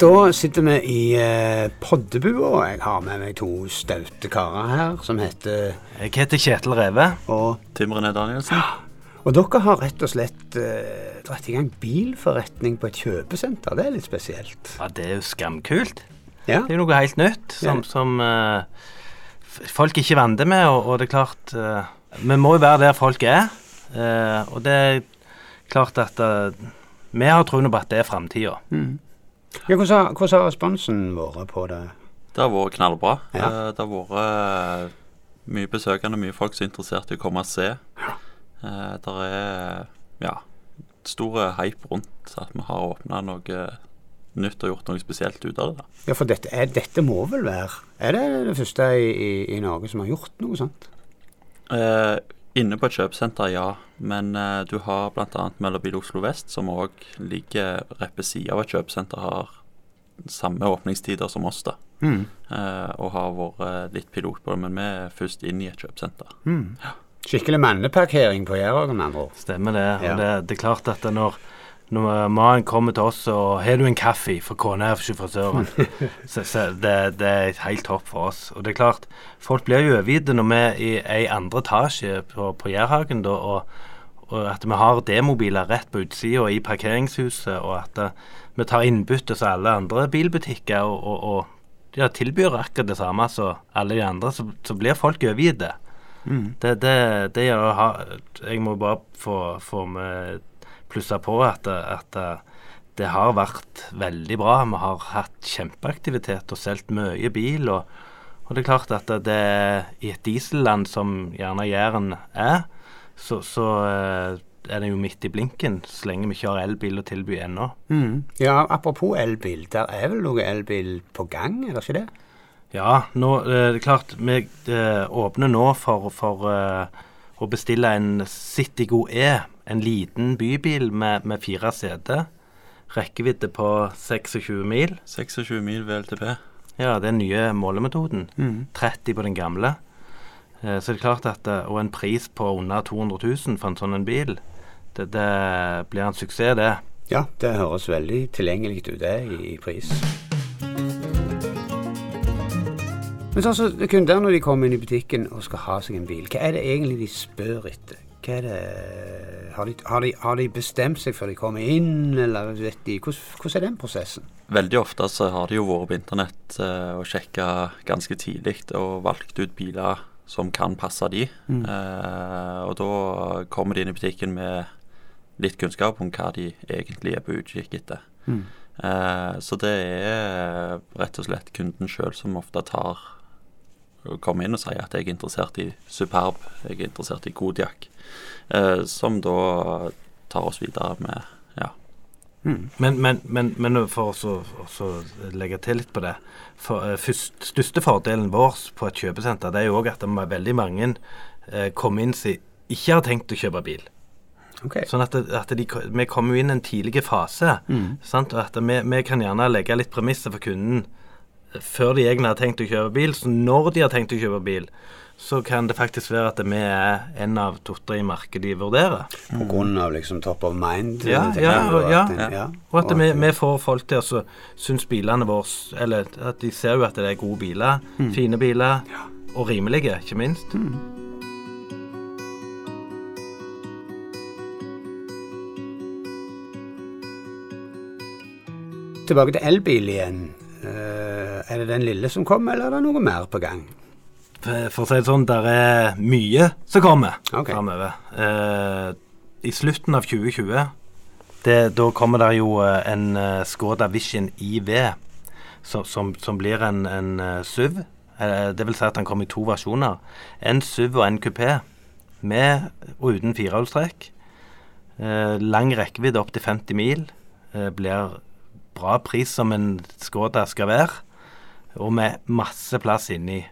Da sitter vi i eh, poddebua, og jeg har med meg to staute karer her som heter Jeg heter Kjetil Reve. Og, Tim René Danielsen. og dere har rett og slett eh, dratt i gang bilforretning på et kjøpesenter. Det er litt spesielt. Ja, det er jo skamkult. Ja, Det er jo noe helt nytt som, Ja. som eh, folk ikke vant med, og, og det er klart eh, Vi må jo være der folk er. eh, og det er klart at eh, vi har troen på at det er framtida. mm. Ja hvordan, har, hvordan har responsen vært på det? Det har vært knallbra. Ja. Eh, Det har vært eh, mye besøkende, mye folk som er interessert i å komme og se. Ja. Det er ja, stor hype rundt at vi har åpna noe nytt og gjort noe spesielt ut av det. Ja, for dette, er, dette må vel være Er det det første i, i, i Norge som har gjort noe sånt? Eh, inne på et kjøpesenter, ja. Men uh, du har bl.a. Møllerbil Oslo Vest, som òg ligger rett ved sida av et kjøpesenter, har samme åpningstider som oss, da. Mm. Uh, og har vært litt pilot på det, men vi er først inn i et kjøpesenter. Mm. Skikkelig manneparkering på Jærhagen, med andre ord. Stemmer det. Ja. Det, det er klart at når når mannen kommer til oss og 'Har du en kaffe?' for kona er ikke frisøren. så så det, det er helt topp for oss. Og det er klart, folk blir jo overgitt når vi er i andre etasje på, på Jærhagen, da, og, og at vi har demobiler rett på utsida i parkeringshuset, og at eh, vi tar innbytte som alle andre bilbutikker, og, og, og ja, tilbyr akkurat det samme som alle de andre, så, så blir folk overgitt. Mm. Det, det, det gjør å ha Jeg må bare få, få med plusse på at, at det har vært veldig bra. Vi har hatt kjempeaktivitet og solgt mye bil. Og, og det er klart at det i et dieselland som gjerne Jæren er, så, så eh, er det jo midt i blinken, så lenge vi ikke har elbil å tilby ennå. Mm. Ja, apropos elbil. Der er vel noe elbil på gang, er det ikke det? Ja, nå, eh, det er klart vi eh, åpner nå for, for å bestille en Citigo E. En liten bybil med, med fire seter. Rekkevidde på 26 mil. 26 mil ved LTP. Ja, det er den nye målemetoden. Mm. 30 på den gamle. Eh, så det er klart at eh, Og en pris på under 200 000 for en sånn en bil. Det, det blir en suksess, det. Ja, det høres veldig tilgjengelig ut, det, i, i pris. Men sånn så kunder når de kommer inn i butikken og skal ha seg en bil, hva er det egentlig de spør etter? Hva er det, har, de, har, de, har de bestemt seg før de kommer inn, eller vet de, hvordan, hvordan er den prosessen? Veldig ofte så har de jo vært på internett eh, og sjekka ganske tidlig og valgt ut biler som kan passe de. Mm. Eh, og da kommer de inn i butikken med litt kunnskap om hva de egentlig er på utkikk etter. Mm. Eh, så det er rett og slett kunden sjøl som ofte tar kommer inn og si at jeg er interessert i Superb, jeg er interessert i Kodiak. Eh, som da tar oss videre med ja, Mm. Men, men, men, men for å så- legge til litt på det for, eh, først, Største fordelen vår på et kjøpesenter det er jo òg at det er veldig mange eh, kommer inn som ikke har tenkt å kjøpe bil. Okay. Sånn at, at de, vi kommer jo inn i en tidlig fase. Mm. Sant? Og at vi, vi kan gjerne legge litt premisser for kunden før de egentlig har tenkt å kjøpe bil. Så når de har tenkt å kjøpe bil, så kan det faktisk være at vi er en av to-tre i markedet de vurderer. På grunn av liksom top of mind? Ja, ja, og ja. at ja. Og at Og vi, vi får folk til å synes bilene våre Eller at de ser jo at det er gode biler. Fine biler. Og rimelige, ikke minst. Tilbake til elbil igjen. Er det den lille som kommer, eller er det noe mer på gang? For for å si det sånn, der er mye som kommer Ok. framover. Eh, I slutten av 2020 det, Da kommer det jo eh, en eh, Skoda Vision IV, som, som, som blir en, en eh, SUV. Eh, det vil si at den kommer i to versjoner. En SUV og en kupé. Med og uten firehjulstrekk. Eh, lang rekkevidde opp til 50 mil. Blir bra pris som en Skoda skal være. Og med masse plass inni.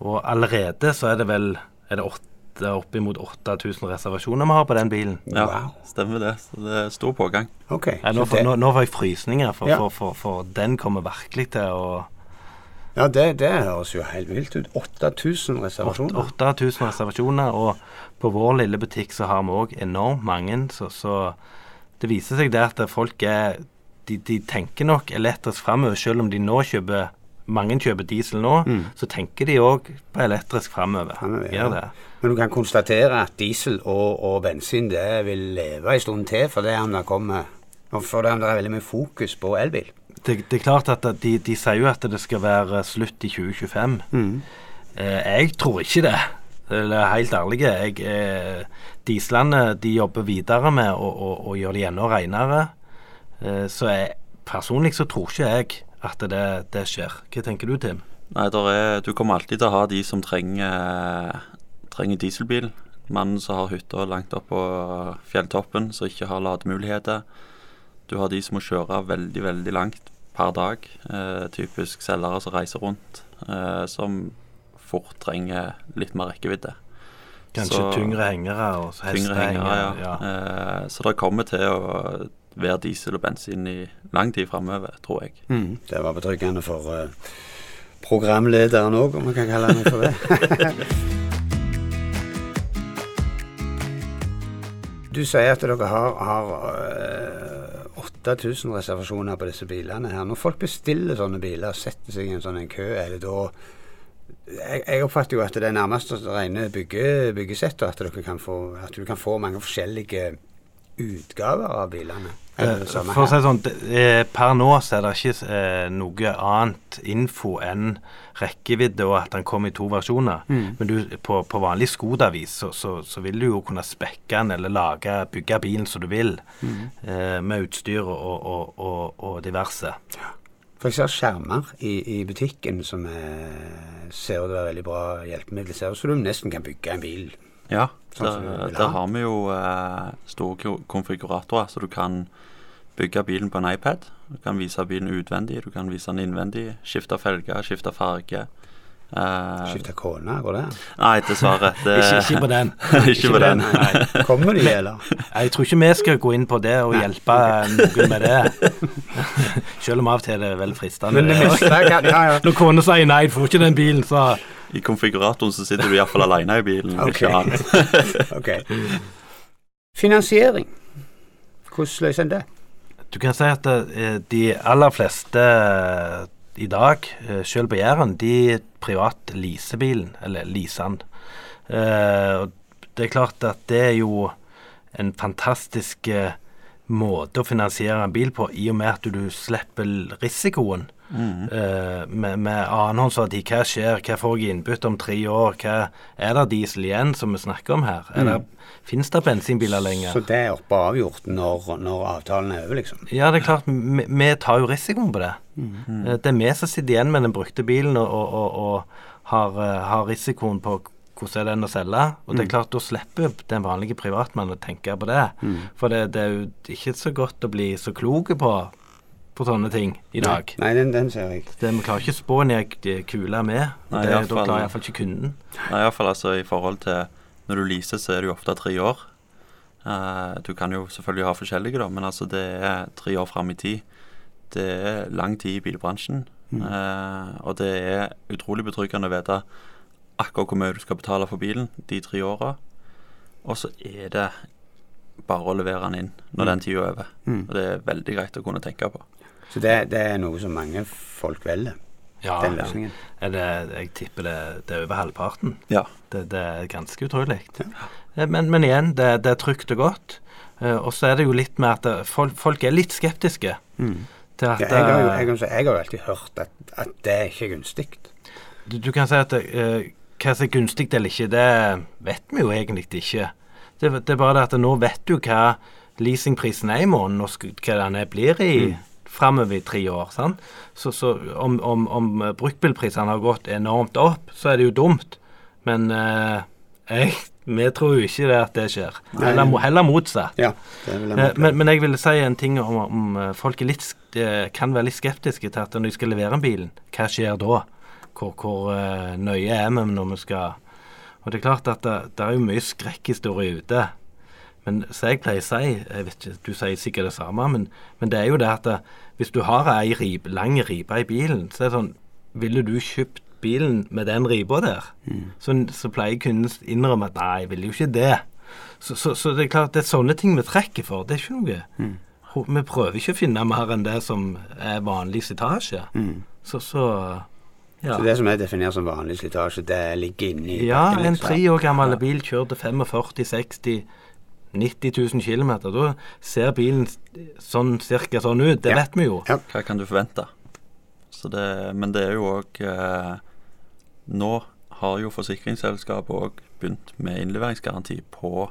Og allerede så er det vel er det åtte, oppimot 8000 reservasjoner vi har på den bilen. ja Wow. stemmer det. Så det er stor pågang. Okay, Ja, nå, får, det- nå, nå får jeg frysninger, for, Ja. for, for, for den kommer virkelig til å Ja, det, det høres jo helt vilt ut. 8000 reservasjoner. 8000 reservasjoner, og på vår lille butikk så har vi òg enormt mange, så, så det viser seg det at folk er de, de tenker nok elektrisk framover, selv om de nå kjøper mange kjøper diesel nå, så tenker de òg på elektrisk framover. Ja. Men du kan konstatere at diesel og, og bensin det vil leve en stund til, for det han det kommer og for det er veldig mye fokus på elbil. Det, det er klart at de, de sier jo at det skal være slutt i 2025. Eh, jeg tror ikke det. Eller er helt ærlig. Jeg, eh, dieslene de jobber videre med å, å, å gjøre de enda renere. Eh, så jeg, personlig så tror ikke jeg at det, det skjer. Hva tenker du, Tim? Nei, der er, du kommer alltid til å ha de som trenger, trenger dieselbil. Mannen som har hytta langt opp på fjelltoppen, som ikke har lademuligheter. Du har de som må kjøre veldig, veldig langt per dag. Eh, typisk selgere som reiser rundt, eh, som fort trenger litt mer rekkevidde. Kanskje Så- tyngre hengere og Tyngre hengere, ja. ja. Eh, så det kommer til å være diesel og bensin i lang tid framover, tror jeg. Det var betryggende for uh, programlederen òg, om vi kan kalle ham for det. du sier at dere har, har uh, 8000 reservasjoner på disse bilene her. Når folk bestiller sånne biler og setter seg i en sånn en kø, er det da jeg, jeg oppfatter jo at det er nærmest rene bygge, byggesett, og at, kan at du kan få mange forskjellige utgaver av bilene. Eh, For å si sånn, eh, per nå så er det ikke eh, noe annet info enn rekkevidde og at den kommer i to versjoner. Mm. Men du, på, på vanlig Skoda-vis så, så, så vil du jo kunne spekke den eller lage, bygge bilen som du vil, Mm. eh, med utstyr og, og, og, og diverse. For jeg ser skjermer i, i butikken som er, ser ut til å være veldig bra hjelpemiddel. Ser ut som du nesten kan bygge en bil. Ja, da der ha. har vi jo eh, store konfiguratorer, så du kan bygge bilen på en iPad. Du kan vise bilen utvendig, du kan vise den innvendig. Skifte felger, skifte farge. Uh, Skifte kone, går det? Nei, dessverre. Det, Ikke, ikke på den. ikke på den. Nei. Kommer de, eller? Jeg tror ikke vi skal gå inn på det og hjelpe noen med det. Selv om av og til er det veldig fristende. Men det meste kan Ja, ja. Når kona sier nei, du får ikke den bilen, så I konfiguratoren så sitter du iallfall alene i bilen, Ok. ikke annet. Ok. Finansiering. Hvordan løser en det? Du kan si at eh, de aller fleste eh, i dag, eh, selv på Jæren, de privat leaser bilen, eller leaser den. Eh, det er klart at det er jo en fantastisk eh, måte å finansiere en bil på, i og med at du slipper risikoen. Eh, med, med annenhåndsverdi. Hva skjer? Hva får jeg i innbytte om tre år? Hva Er det diesel igjen, som vi snakker om her? Mm. Fins det bensinbiler lenger? Så det er oppe og avgjort når, når avtalen er over, liksom? Ja, det er klart, vi, vi tar jo risikoen på det. Eh, Det er vi som sitter igjen med den brukte bilen og, og, og, og har, eh, har risikoen på hvordan er den å selge. Og det er klart, da slipper den vanlige privatmannen å tenke på det. For det, det er jo ikke så godt å bli så klok på, på sånne ting i dag. Nei, den, den ser jeg. Det, vi klarer ikke å spå ned kula med. Nei, det, da fall- klarer iallfall ikke kunden. Nei, iallfall altså i forhold til Når du leaser, så er det jo ofte tre år. Uh, du kan jo selvfølgelig ha forskjellige, da, men altså det er tre år fram i tid. Det er lang tid i bilbransjen. Eh, og det er utrolig betryggende å vite akkurat hvor mye du skal betale for bilen de tre åra. Og så er det bare å levere den inn når den tida er over. Og det er veldig greit å kunne tenke på. Så det, det er noe som mange folk velger, Ja, den løsningen. Er det, jeg tipper det, det er over halvparten. Ja. Det, det er ganske utrolig. Ja. Men, men igjen, det, det er trygt og godt. Eh, og så er det jo litt med at folk, folk er litt skeptiske til at Ja, jeg, har jo, eh, jeg, jeg har jo alltid hørt at, at det er ikke gunstig. du, du kan si at eh, hva som er gunstig eller ikke, det vet vi jo egentlig ikke. Det, det er bare det at nå vet du hva leasingprisen er i måneden, og hva den er blir i framover i tre år. Sant? Så, så om, om, om bruktbilprisene har gått enormt opp, så er det jo dumt. Men eh, jeg, vi tror jo ikke det at det skjer. Heller, heller motsatt. Ja, Eh, men, men jeg vil si en ting om, om eh, folk er litt, eh, kan være litt skeptiske til at når de skal levere en bilen, hva skjer da? Hvor, hvor eh, nøye er vi når vi skal Og det er klart at det, det er jo mye skrekkhistorie ute. Men som jeg pleier å si, jeg vet ikke, du sier sikkert det samme, men, men det er jo det at det, hvis du har ei rib, lang ripe i bilen, så er det sånn Ville du kjøpt bilen med den riba der? Så, så pleier kunden innrømme at nei, jeg ville jo ikke det. Så, så, så det er klart det er sånne ting vi trekker for. Det er ikke noe Mm Vi prøver ikke å finne mer enn det som er vanlig slitasje. Så, så ja. Så det som er definert som vanlig slitasje, det ligger inni ja, bakken, en tre år gammel bil kjørte til 45-60 90 000 km. Da ser bilen sånn cirka sånn ut. Det Ja. vet vi jo. Ja. Hva kan du forvente? Så det, men det er jo òg eh, Nå har jo forsikringsselskapet òg begynt med innleveringsgaranti på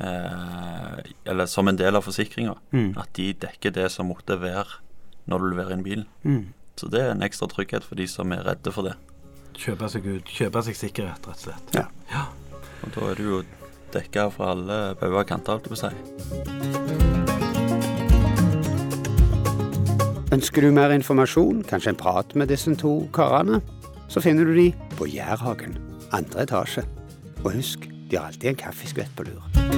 eh, Eller som en del av forsikringa. Mm. At de dekker det som måtte være når du leverer inn bilen. Mm. Så det er en ekstra trygghet for de som er redde for det. Kjøpe seg ut. Kjøpe seg sikkerhet, rett og slett. Ja. Og da er du jo dekka fra alle bauger og kanter, holdt jeg på å si. Ønsker du mer informasjon, kanskje en prat med disse to karene, så finner du de på Jærhagen, andre etasje. Og husk, de har alltid en kaffeskvett på lur.